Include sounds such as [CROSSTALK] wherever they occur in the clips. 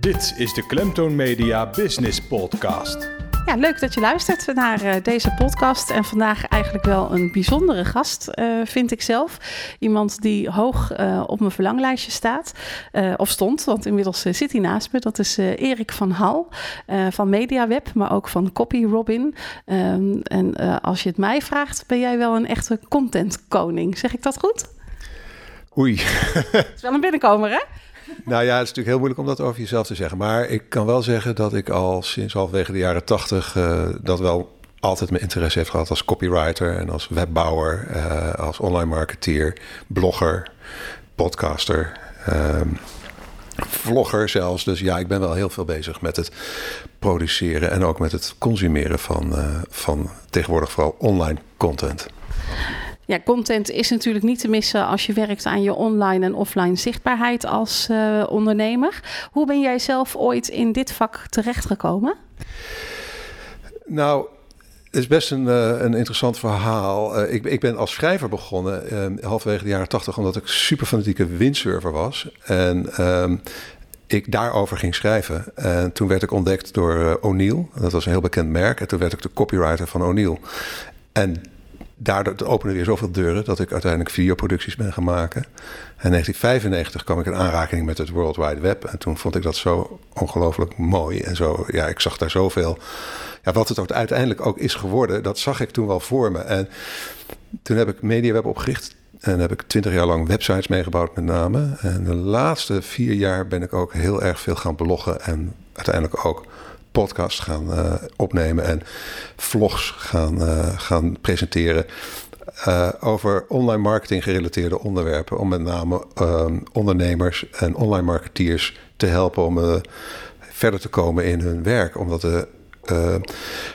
Dit is de Klemtoon Media Business Podcast. Ja, leuk dat je luistert naar uh, deze podcast. En vandaag eigenlijk wel een bijzondere gast, uh, vind ik zelf. Iemand die hoog uh, op mijn verlanglijstje staat. of stond, want inmiddels zit hij naast me. Dat is Erik van Hal van MediaWeb, maar ook van Copy Robin. Um, en als je het mij vraagt, ben jij wel een echte contentkoning. Zeg ik dat goed? Oei. Het is wel een binnenkomer, hè? Nou ja, het is natuurlijk heel moeilijk om dat over jezelf te zeggen. Maar ik kan wel zeggen dat ik al sinds halverwege de jaren tachtig uh, dat wel altijd mijn interesse heeft gehad als copywriter en als webbouwer, uh, als online marketeer, blogger, podcaster. Uh, vlogger zelfs. Dus ja, ik ben wel heel veel bezig met het produceren en ook met het consumeren van, uh, van tegenwoordig vooral online content. Ja, content is natuurlijk niet te missen als je werkt aan je online en offline zichtbaarheid als uh, ondernemer. Hoe ben jij zelf ooit in dit vak terechtgekomen? Nou, het is best een, uh, een interessant verhaal. Uh, ik, ik, ben als schrijver begonnen, uh, halverwege de jaren tachtig, omdat ik super fanatieke windsurfer was. En um, ik daarover ging schrijven. En toen werd ik ontdekt door O'Neill. Dat was een heel bekend merk. En toen werd ik de copywriter van O'Neill. En daardoor openen weer zoveel deuren dat ik uiteindelijk videoproducties ben gaan maken. En in 1995 kwam ik in aanraking met het World Wide Web. En toen vond ik dat zo ongelooflijk mooi. En zo, ja, ik zag daar zoveel. Ja, wat het uiteindelijk ook is geworden, dat zag ik toen wel voor me. En toen heb ik MediaWeb opgericht. En heb ik twintig jaar lang websites meegebouwd met name. En de laatste vier jaar ben ik ook heel erg veel gaan bloggen. En uiteindelijk ook podcast gaan uh, opnemen en vlogs gaan, uh, gaan presenteren. Uh, over online marketing gerelateerde onderwerpen. Om met name ondernemers en online marketeers te helpen om verder te komen in hun werk. Omdat de uh,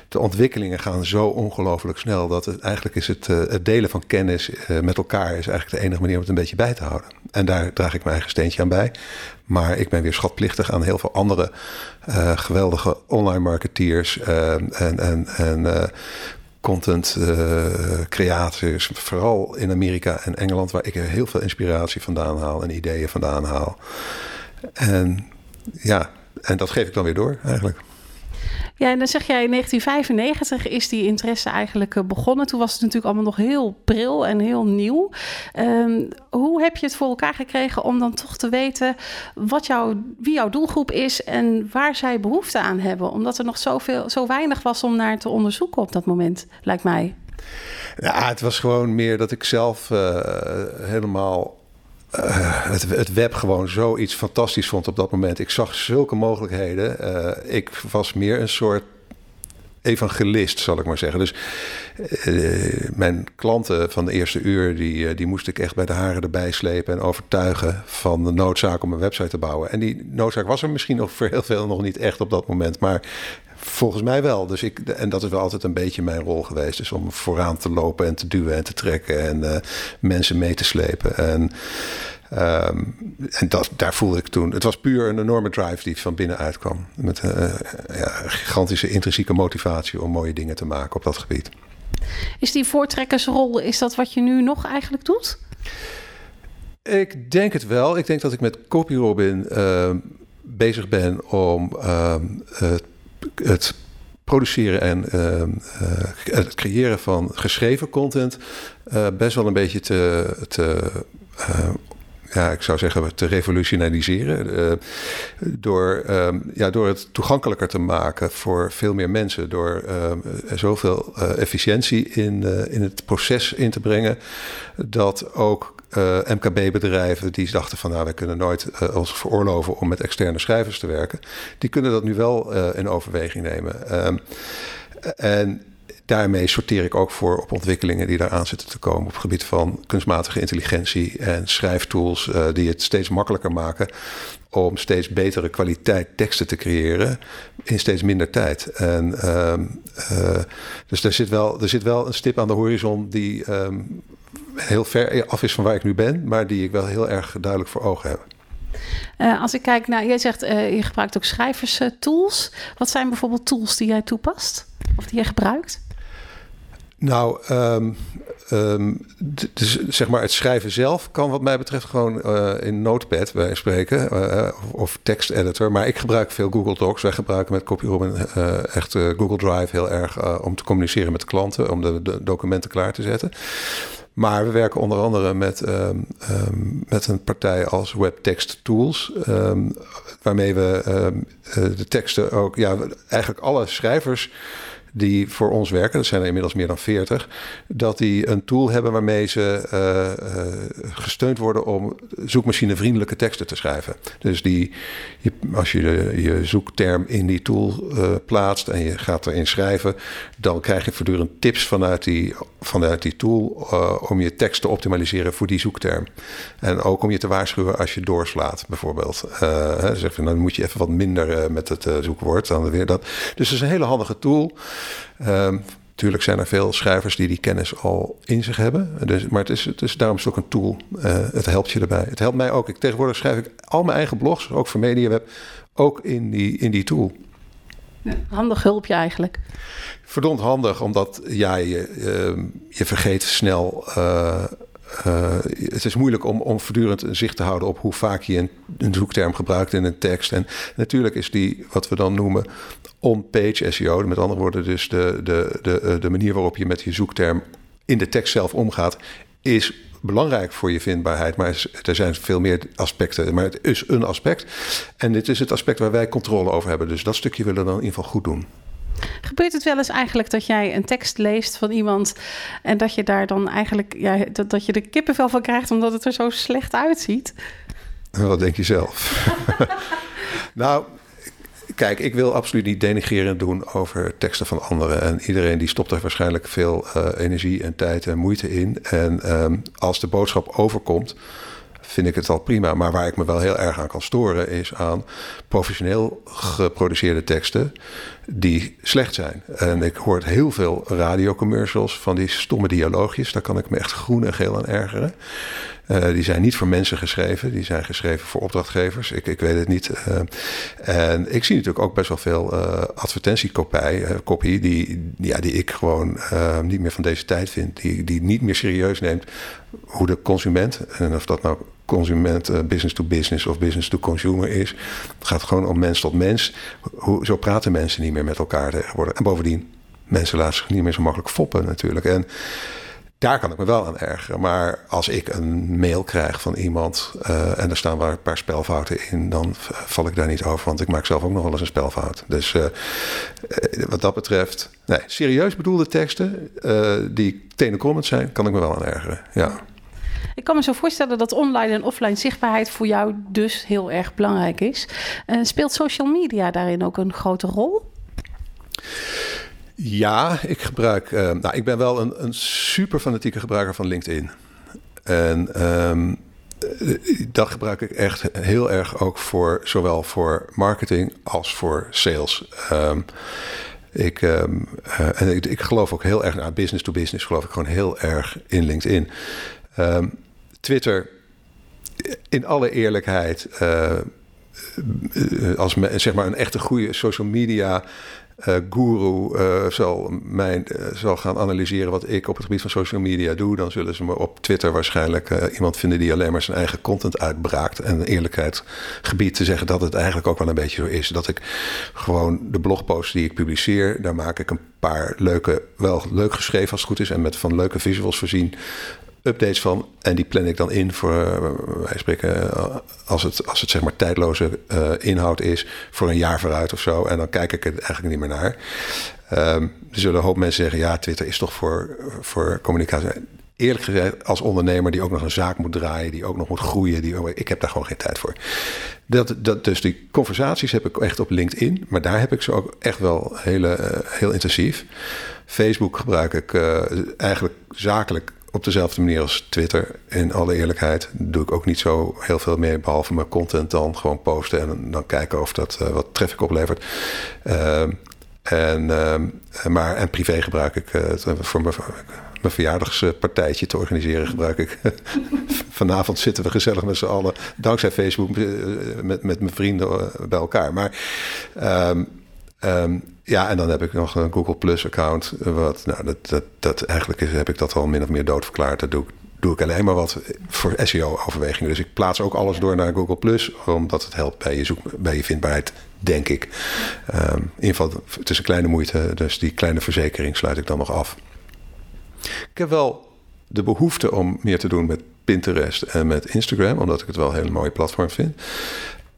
de ontwikkelingen gaan zo ongelooflijk snel dat het eigenlijk is het, uh, het delen van kennis uh, met elkaar is eigenlijk de enige manier om het een beetje bij te houden. En daar draag ik mijn eigen steentje aan bij. Maar ik ben weer schatplichtig aan heel veel andere geweldige online marketeers en, en, en content creators, vooral in Amerika en Engeland, waar ik heel veel inspiratie vandaan haal en ideeën vandaan haal. En ja, en dat geef ik dan weer door eigenlijk. Ja, en dan zeg jij in 1995 is die interesse eigenlijk begonnen. Toen was het natuurlijk allemaal nog heel pril en heel nieuw. Um, hoe heb je het voor elkaar gekregen om dan toch te weten wat jouw, wie jouw doelgroep is en waar zij behoefte aan hebben? Omdat er nog zoveel, zo weinig was om naar te onderzoeken op dat moment, lijkt mij. Ja, het was gewoon meer dat ik zelf uh, helemaal uh, het, web gewoon zoiets fantastisch vond op dat moment. Ik zag zulke mogelijkheden. Uh, ik was meer een soort evangelist, zal ik maar zeggen. Dus uh, mijn klanten van de eerste uur, die, die moest ik echt bij de haren erbij slepen en overtuigen van de noodzaak om een website te bouwen. En die noodzaak was er misschien nog voor heel veel nog niet echt op dat moment, maar volgens mij wel. Dus ik, en dat is wel altijd een beetje mijn rol geweest. Dus om vooraan te lopen en te duwen en te trekken en uh, mensen mee te slepen. En Um, en dat, daar voelde ik toen. Het was puur een enorme drive die van binnenuit kwam. Met uh, ja, een gigantische intrinsieke motivatie om mooie dingen te maken op dat gebied. Is die voortrekkersrol, is dat wat je nu nog eigenlijk doet? Ik denk het wel. Ik denk dat ik met Copy Robin uh, bezig ben om uh, het, het produceren en het creëren van geschreven content best wel een beetje te, te ja, ik zou zeggen, te revolutionariseren. Door, um, ja, door het toegankelijker te maken voor veel meer mensen. Door zoveel efficiëntie in, in het proces in te brengen. Dat ook MKB-bedrijven die dachten van nou, wij kunnen nooit ons veroorloven om met externe schrijvers te werken. Die kunnen dat nu wel in overweging nemen. Um, en daarmee sorteer ik ook voor op ontwikkelingen die daaraan zitten te komen op het gebied van kunstmatige intelligentie en schrijftools die het steeds makkelijker maken om steeds betere kwaliteit teksten te creëren in steeds minder tijd. En, uh, dus er zit, wel, er zit wel een stip aan de horizon die um, heel ver af is van waar ik nu ben, maar die ik wel heel erg duidelijk voor ogen heb. Uh, als ik kijk naar, jij zegt uh, je gebruikt ook schrijverstools. Wat zijn bijvoorbeeld tools die jij toepast of die jij gebruikt? Nou, ehm, ehm, dus zeg maar het schrijven zelf kan wat mij betreft gewoon eh, in Notepad bij spreken eh, of, teksteditor. Maar ik gebruik veel Google Docs. Wij gebruiken met CopyRobin eh echt eh, Google Drive heel erg eh, om te communiceren met klanten, om de, de documenten klaar te zetten. Maar we werken onder andere met, ehm, ehm, met een partij als WebText Tools, ehm, waarmee we eh, de teksten ook, ja, eigenlijk alle schrijvers die voor ons werken, dat zijn er inmiddels meer dan 40, dat die een tool hebben waarmee ze eh, eh, gesteund worden om zoekmachinevriendelijke teksten te schrijven. Dus die, als je je zoekterm in die tool eh, plaatst en je gaat erin schrijven, dan krijg je voortdurend tips vanuit die, vanuit die tool om je tekst te optimaliseren voor die zoekterm. En ook om je te waarschuwen als je doorslaat, bijvoorbeeld. Zeg je, nou, dan moet je even wat minder met het zoekwoord dan weer dat. Dus het is een hele handige tool. Ehm Tuurlijk zijn er veel schrijvers die die kennis al in zich hebben. Dus, maar het is, het is, daarom is het ook een tool. Eh, het helpt je erbij. Het helpt mij ook. Ik, tegenwoordig schrijf ik al mijn eigen blogs, ook voor MediaWeb, ook in die, in die tool. Handig hulpje eigenlijk. Verdomd handig, omdat ja, je, eh, je vergeet snel. eh, eh, het is moeilijk om, om voortdurend zicht te houden op hoe vaak je een, een zoekterm gebruikt in een tekst. En natuurlijk is die, wat we dan noemen, on-page SEO. Met andere woorden, dus de, de, de, eh, de manier waarop je met je zoekterm in de tekst zelf omgaat, is belangrijk voor je vindbaarheid. Maar er zijn veel meer aspecten. Maar het is een aspect. En dit is het aspect waar wij controle over hebben. Dus dat stukje willen we dan in ieder geval goed doen. Gebeurt het wel eens eigenlijk dat jij een tekst leest van iemand en dat je daar dan eigenlijk ja, dat, dat je er kippenvel van krijgt omdat het er zo slecht uitziet? [LAUGHS] Wat denk je zelf? [LAUGHS] nou, kijk, ik wil absoluut niet denigrerend doen over teksten van anderen. En iedereen die stopt er waarschijnlijk veel eh, energie en tijd en moeite in. En ehm, als de boodschap overkomt, vind ik het al prima. Maar waar ik me wel heel erg aan kan storen, is aan professioneel geproduceerde teksten die slecht zijn. En ik hoor heel veel radiocommercials van die stomme dialoogjes. Daar kan ik me echt groen en geel aan ergeren. Uh, die zijn niet voor mensen geschreven, die zijn geschreven voor opdrachtgevers. Ik, ik weet het niet. Uh, en ik zie natuurlijk ook best wel veel uh, advertentiekopie, die, ja, die ik gewoon niet meer van deze tijd vind. Die, die niet meer serieus neemt hoe de consument, en of dat nou consument business to business of business to consumer is. Het gaat gewoon om mens tot mens. Hoe, zo praten mensen niet meer met elkaar tegenwoordig. En bovendien, mensen laten zich niet meer zo makkelijk foppen natuurlijk. En daar kan ik me wel aan ergeren. Maar als ik een mail krijg van iemand uh, en er staan waar een paar spelfouten in, dan val ik daar niet over. Want ik maak zelf ook nog wel eens een spelfout. Dus uh, wat dat betreft, nee, serieus bedoelde teksten die tenenkrommend zijn, kan ik me wel aan ergeren. Ja. Ik kan me zo voorstellen dat online en offline zichtbaarheid voor jou dus heel erg belangrijk is. speelt social media daarin ook een grote rol? Ja, ik gebruik. Uh, nou, ik ben wel een, een gebruiker van LinkedIn. En um, dat gebruik ik echt heel erg ook voor zowel voor marketing als voor sales. Um, ik, uh, en ik, geloof ook heel erg, nou, business to business, geloof ik gewoon heel erg in LinkedIn. Twitter, in alle eerlijkheid, uh, als me, zeg maar een echte goede social media uh, guru zal, mijn, zal gaan analyseren wat ik op het gebied van social media doe, dan zullen ze me op Twitter waarschijnlijk iemand vinden die alleen maar zijn eigen content uitbraakt. En eerlijkheid gebied te zeggen dat het eigenlijk ook wel een beetje zo is. Dat ik gewoon de blogposts die ik publiceer, daar maak ik een paar leuke, wel leuk geschreven als het goed is en met van leuke visuals voorzien updates van. En die plan ik dan in voor, uh, wij spreken, uh, als het, als het zeg maar tijdloze uh, inhoud is, voor een jaar vooruit of zo. En dan kijk ik er eigenlijk niet meer naar. Um, er zullen een hoop mensen zeggen, ja, Twitter is toch voor, voor communicatie. Eerlijk gezegd, als ondernemer die ook nog een zaak moet draaien, die ook nog moet groeien, die, ik heb daar gewoon geen tijd voor. Dat, dat, dus die conversaties heb ik echt op LinkedIn, maar daar heb ik ze ook echt wel hele, heel intensief. Facebook gebruik ik eigenlijk zakelijk op dezelfde manier als Twitter. In alle eerlijkheid doe ik ook niet zo heel veel meer, behalve mijn content dan gewoon posten en dan kijken of dat uh, wat traffic oplevert. Uh, en, uh, maar, en privé gebruik ik voor mijn, mijn verjaardagspartijtje te organiseren, gebruik ik. [LAUGHS] Vanavond zitten we gezellig met z'n allen, dankzij Facebook, met, met mijn vrienden bij elkaar. Maar. Ehm, ja, en dan heb ik nog een Google Plus account. Wat, nou, dat, dat, dat, eigenlijk is, heb ik dat al min of meer doodverklaard. Dat doe ik, doe ik alleen maar wat voor SEO-overwegingen. Dus ik plaats ook alles door naar Google Plus, omdat het helpt bij je, zoek, bij je vindbaarheid, denk ik. Um, in ieder geval, het is een kleine moeite, dus die kleine verzekering sluit ik dan nog af. Ik heb wel de behoefte om meer te doen met Pinterest en met Instagram, omdat ik het wel een hele mooie platform vind.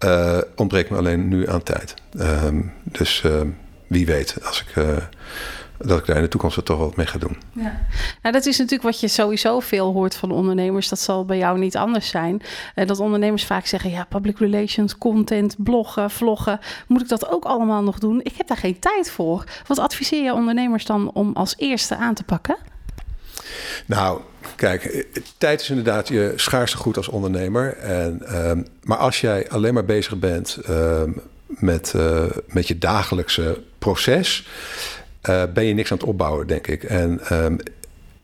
Uh, ontbreekt me alleen nu aan tijd. Um, dus uh, wie weet, als ik, uh, dat ik daar in de toekomst er toch wat mee ga doen. Ja. Nou, dat is natuurlijk wat je sowieso veel hoort van ondernemers. Dat zal bij jou niet anders zijn. dat ondernemers vaak zeggen: ja, public relations, content, bloggen, vloggen. Moet ik dat ook allemaal nog doen? Ik heb daar geen tijd voor. Wat adviseer je ondernemers dan om als eerste aan te pakken? Nou, kijk, tijd is inderdaad je schaarste goed als ondernemer. En, um, maar als jij alleen maar bezig bent um, met, uh, met je dagelijkse proces, uh, ben je niks aan het opbouwen, denk ik. En um,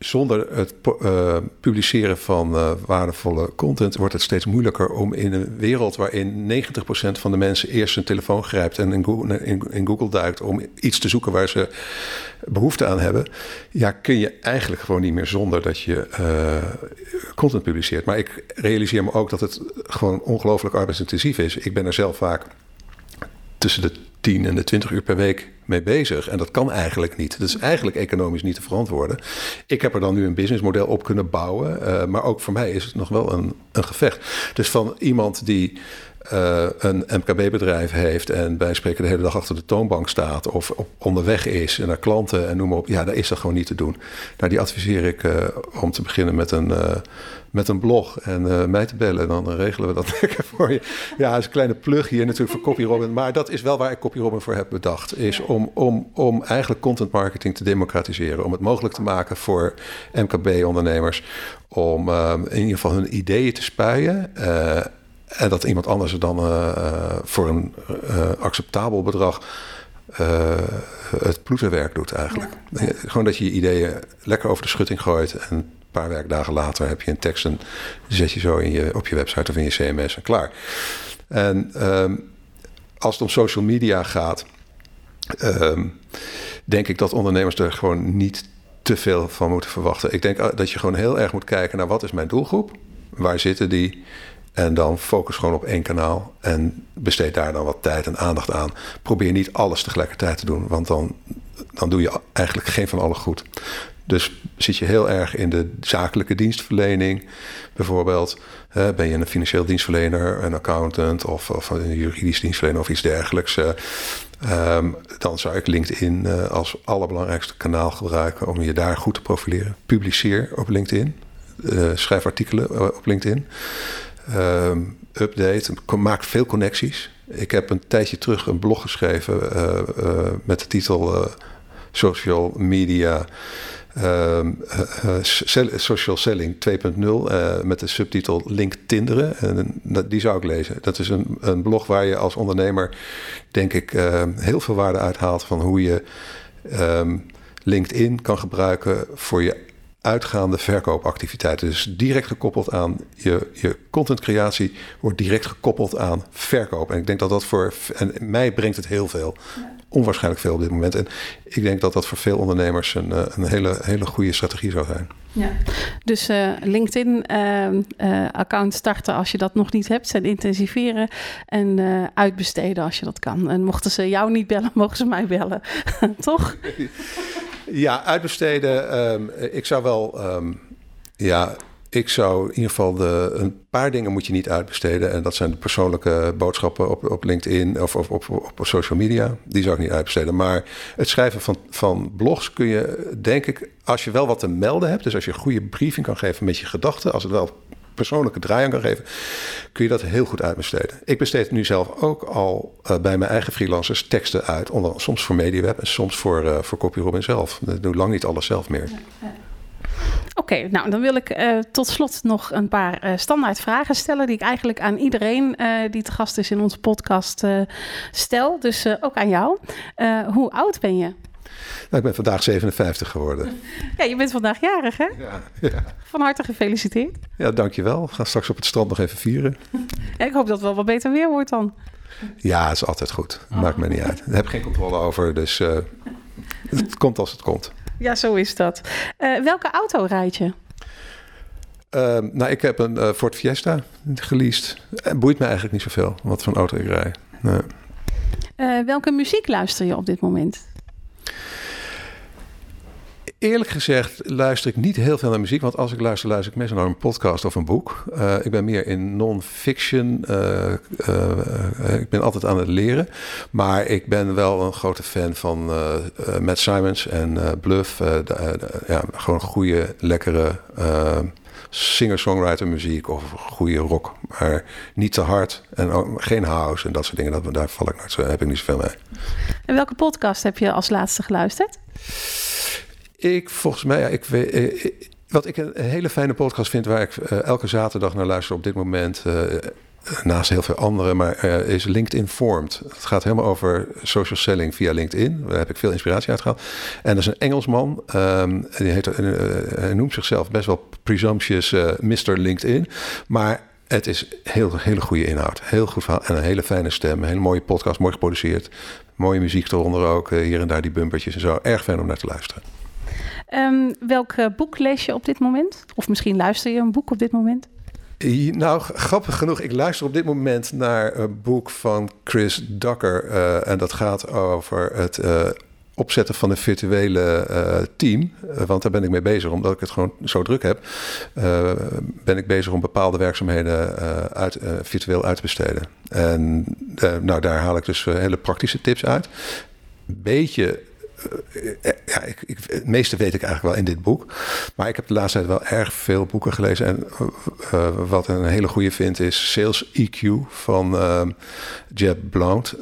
zonder het uh, publiceren van uh, waardevolle content wordt het steeds moeilijker om in een wereld waarin 90% van de mensen eerst een telefoon grijpt en in Google, duikt om iets te zoeken waar ze behoefte aan hebben. Ja, kun je eigenlijk gewoon niet meer zonder dat je uh, content publiceert. Maar ik realiseer me ook dat het gewoon ongelooflijk arbeidsintensief is. Ik ben er zelf vaak tussen de 10 en de 20 uur per week mee bezig. En dat kan eigenlijk niet. Dat is eigenlijk economisch niet te verantwoorden. Ik heb er dan nu een businessmodel op kunnen bouwen. Uh, maar ook voor mij is het nog wel een, een gevecht. Dus van iemand die uh, een MKB-bedrijf heeft en bij spreken de hele dag achter de toonbank staat of op, onderweg is naar klanten en noem maar op, ja, daar is dat gewoon niet te doen. Nou, die adviseer ik uh, om te beginnen met een, uh, met een blog en mij te bellen. Dan regelen we dat [LAUGHS] lekker voor je. Ja, dat is een kleine plug hier natuurlijk voor CopyRobin, maar dat is wel waar ik CopyRobin voor heb bedacht. Is om, om, om eigenlijk content marketing te democratiseren, om het mogelijk te maken voor MKB-ondernemers om in ieder geval hun ideeën te spuien. En dat iemand anders er dan uh, voor een uh, acceptabel bedrag het ploeterwerk doet eigenlijk. Ja. Gewoon dat je je ideeën lekker over de schutting gooit. En een paar werkdagen later heb je een tekst en zet je zo in je, op je website of in je CMS en klaar. En um, als het om social media gaat, um, denk ik dat ondernemers er gewoon niet te veel van moeten verwachten. Ik denk dat je gewoon heel erg moet kijken naar wat is mijn doelgroep? Waar zitten die? En dan focus gewoon op één kanaal en besteed daar dan wat tijd en aandacht aan. Probeer niet alles tegelijkertijd te doen, want dan, dan doe je eigenlijk geen van alle goed. Dus zit je heel erg in de zakelijke dienstverlening, bijvoorbeeld. ben je een financieel dienstverlener, een accountant of, of een juridisch dienstverlener of iets dergelijks. Um, dan zou ik LinkedIn uh, als allerbelangrijkste kanaal gebruiken om je daar goed te profileren. Publiceer op LinkedIn. Uh, schrijf artikelen op LinkedIn. Um, update, maak veel connecties. Ik heb een tijdje terug een blog geschreven uh, uh, met de titel uh, Social Media. Social Selling 2.0 met de subtitel Link Tinderen. En die zou ik lezen. Dat is een, een blog waar je als ondernemer, denk ik, heel veel waarde uithaalt van hoe je um, LinkedIn kan gebruiken voor je uitgaande verkoopactiviteiten. Dus direct gekoppeld aan je, je contentcreatie, wordt direct gekoppeld aan verkoop. En ik denk dat dat voor. En mij brengt het heel veel. Onwaarschijnlijk veel op dit moment. En ik denk dat dat voor veel ondernemers een, eh, een hele, hele goede strategie zou zijn. Ja, dus uh, LinkedIn-account uh, starten als je dat nog niet hebt en intensiveren en uitbesteden als je dat kan. En mochten ze jou niet bellen, [LAUGHS] mogen ze mij bellen, [LAUGHS] toch? [LAUGHS] Ja, uitbesteden. Um, ik zou wel. Um, ja, ik zou in ieder geval de, een paar dingen moet je niet uitbesteden. En dat zijn de persoonlijke boodschappen op, op LinkedIn of, op, op social media. Die zou ik niet uitbesteden. Maar het schrijven van, van blogs kun je, denk ik, als je wel wat te melden hebt. Dus als je een goede briefing kan geven met je gedachten. Als het wel persoonlijke draai aan kan geven, kun je dat heel goed uitbesteden. Ik besteed nu zelf ook al uh, bij mijn eigen freelancers teksten uit, onder, soms voor MediaWeb en soms voor, uh, voor CopyRobin zelf. Ik doe lang niet alles zelf meer. Oké, nou dan wil ik uh, tot slot nog een paar uh, standaard vragen stellen die ik eigenlijk aan iedereen die te gast is in onze podcast stel. Dus ook aan jou. hoe oud ben je? Nou, ik ben vandaag 57 geworden. Ja, je bent vandaag jarig, hè? Ja, ja. Van harte gefeliciteerd. Ja, dankjewel. We gaan straks op het strand nog even vieren. Ja, ik hoop dat het wel wat beter weer wordt dan. Ja, het is altijd goed. Maakt me niet uit. Daar heb ik geen controle over, dus uh, het komt als het komt. Ja, zo is dat. Uh, welke auto rijd je? Uh, nou, ik heb een uh, Ford Fiesta geleased. Het boeit me eigenlijk niet zoveel wat voor auto ik rijd. Nee. welke muziek luister je op dit moment? Eerlijk gezegd luister ik niet heel veel naar muziek. Want als ik luister, luister ik meestal naar een podcast of een boek. Uh, ik ben meer in non-fiction. Uh, uh, ik ben altijd aan het leren. Maar ik ben wel een grote fan van Matt Simons en Bluff. Ja, gewoon goede, lekkere singer-songwriter muziek of goede rock. Maar niet te hard en geen house en dat soort dingen. Daar val ik nooit zo, heb ik niet zoveel mee. En welke podcast heb je als laatste geluisterd? Ik volgens mij, ja, ik weet. Eh, wat ik een hele fijne podcast vind, waar ik uh, elke zaterdag naar luister op dit moment. Naast heel veel andere, maar is LinkedIn Formed. Het gaat helemaal over social selling via LinkedIn. Daar heb ik veel inspiratie uit gehaald. En dat is een Engelsman. Die heet, hij noemt zichzelf best wel presumptuous Mr. LinkedIn. Maar het is heel, hele goede inhoud. Heel goed verhaal en een hele fijne stem. Een hele mooie podcast, mooi geproduceerd. Mooie muziek eronder ook. hier en daar die bumpertjes en zo. Erg fijn om naar te luisteren. Um, welk boek lees je op dit moment? Of misschien luister je een boek op dit moment? Nou, grappig genoeg, ik luister op dit moment naar een boek van Chris Ducker. Uh, en dat gaat over het uh, opzetten van een virtuele team. want daar ben ik mee bezig, omdat ik het gewoon zo druk heb. ben ik bezig om bepaalde werkzaamheden uit, virtueel uit te besteden. En nou, daar haal ik dus hele praktische tips uit. Beetje eh, eh, ja, ik, ik, het meeste weet ik eigenlijk wel in dit boek. Maar ik heb de laatste tijd wel erg veel boeken gelezen. En uh, wat een hele goede vind is Sales EQ van uh, Jeb Blount.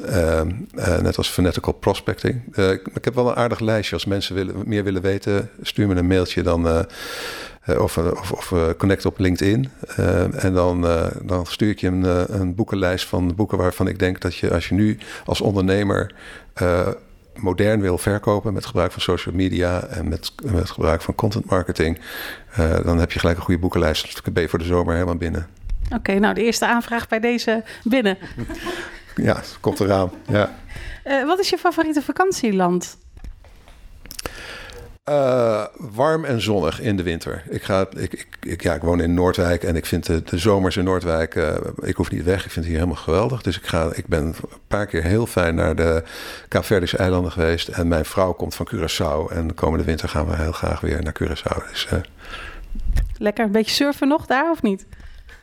net als Fanatical Prospecting. Ik, ik, heb wel een aardig lijstje. Als mensen willen, meer willen weten, stuur me een mailtje dan... of, of, of connect op LinkedIn. en dan, dan stuur ik je een, een boekenlijst van boeken waarvan ik denk dat je als je nu als ondernemer modern wil verkopen met gebruik van social media en met, met gebruik van content marketing, uh, dan heb je gelijk een goede boekenlijst. Dus ben je voor de zomer helemaal binnen. Oké, okay, nou de eerste aanvraag bij deze binnen. ja, komt eraan. Ja. Uh, wat is je favoriete vakantieland? Uh, warm en zonnig in de winter. Ik, ga, ik, ik, ja, ik woon in Noordwijk en ik vind de, de zomers in Noordwijk... Uh, ik hoef niet weg, ik vind het hier helemaal geweldig. Dus ik, ga, ik ben een paar keer heel fijn naar de Kaapverdische eilanden geweest. En mijn vrouw komt van Curaçao. En de komende winter gaan we heel graag weer naar Curaçao. Dus, uh, Lekker, een beetje surfen nog daar of niet?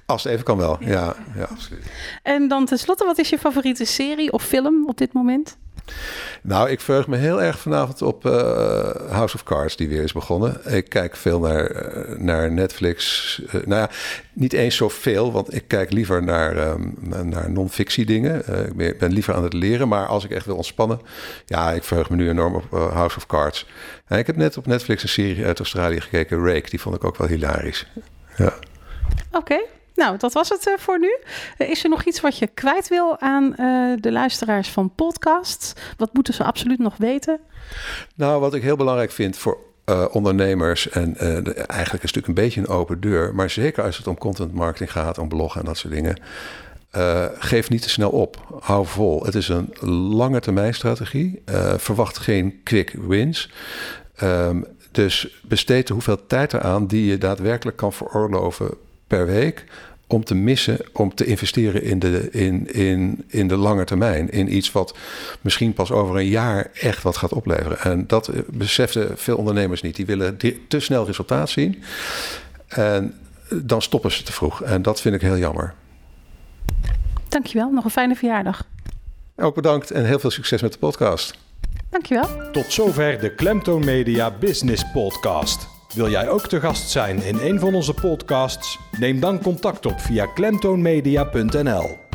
Als het even kan wel, ja, ja absoluut. En dan tenslotte, wat is je favoriete serie of film op dit moment? Nou, ik verheug me heel erg vanavond op uh, House of Cards, die weer is begonnen. Ik kijk veel naar, uh, naar Netflix. Uh, nou ja, niet eens zoveel, want ik kijk liever naar, um, naar non-fictie dingen. ik ben, liever aan het leren, maar als ik echt wil ontspannen... ja, ik verheug me nu enorm op House of Cards. ik heb net op Netflix een serie uit Australië gekeken, Rake. Die vond ik ook wel hilarisch. Ja. Oké. Nou, dat was het uh, voor nu. Uh, is er nog iets wat je kwijt wil aan uh, de luisteraars van podcasts? Wat moeten ze absoluut nog weten? Nou, wat ik heel belangrijk vind voor ondernemers, en eigenlijk is het natuurlijk een beetje een open deur, maar zeker als het om content marketing gaat, om bloggen en dat soort dingen. geef niet te snel op. Hou vol. Het is een lange termijn strategie. verwacht geen quick wins. Um, dus besteed de hoeveel tijd eraan die je daadwerkelijk kan veroorloven per week om te missen, om te investeren in de, in, in, in de lange termijn. In iets wat misschien pas over een jaar echt wat gaat opleveren. En dat beseften veel ondernemers niet. Die willen te snel resultaat zien. En dan stoppen ze te vroeg. En dat vind ik heel jammer. Dankjewel. Nog een fijne verjaardag. Ook bedankt en heel veel succes met de podcast. Dankjewel. Tot zover de Klemtoon Media Business Podcast. Wil jij ook te gast zijn in een van onze podcasts? Neem dan contact op via klemtoonmedia.nl.